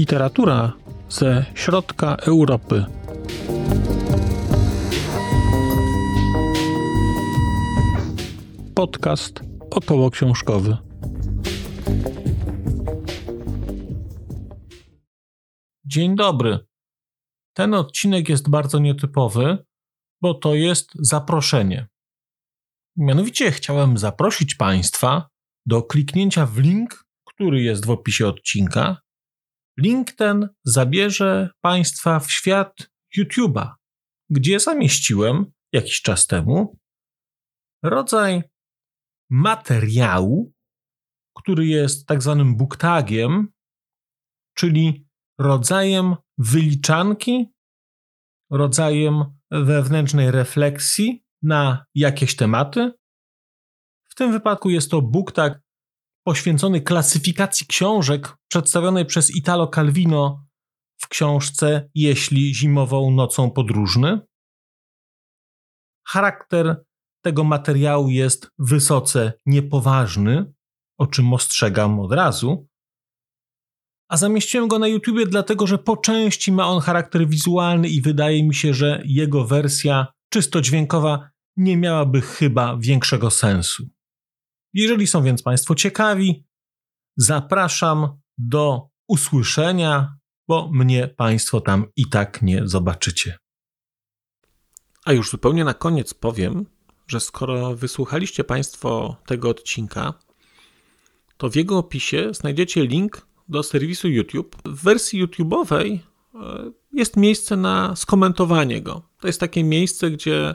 Literatura ze środka Europy. Podcast około książkowy. Dzień dobry. Ten odcinek jest bardzo nietypowy, bo to jest zaproszenie. Mianowicie chciałem zaprosić Państwa do kliknięcia w link, który jest w opisie odcinka. Link ten zabierze Państwa w świat YouTube'a, gdzie zamieściłem jakiś czas temu rodzaj materiału, który jest tak zwanym booktagiem, czyli rodzajem wyliczanki, rodzajem wewnętrznej refleksji na jakieś tematy. W tym wypadku jest to booktag poświęcony klasyfikacji książek przedstawionej przez Italo Calvino w książce Jeśli zimową nocą podróżny. Charakter tego materiału jest wysoce niepoważny, o czym ostrzegam od razu. A zamieściłem go na YouTubie dlatego, że po części ma on charakter wizualny i wydaje mi się, że jego wersja czysto dźwiękowa nie miałaby chyba większego sensu. Jeżeli są więc Państwo ciekawi, zapraszam do usłyszenia, bo mnie Państwo tam i tak nie zobaczycie. A już zupełnie na koniec powiem, że skoro wysłuchaliście Państwo tego odcinka, to w jego opisie znajdziecie link do serwisu YouTube. W wersji YouTube'owej e, jest miejsce na skomentowanie go. To jest takie miejsce, gdzie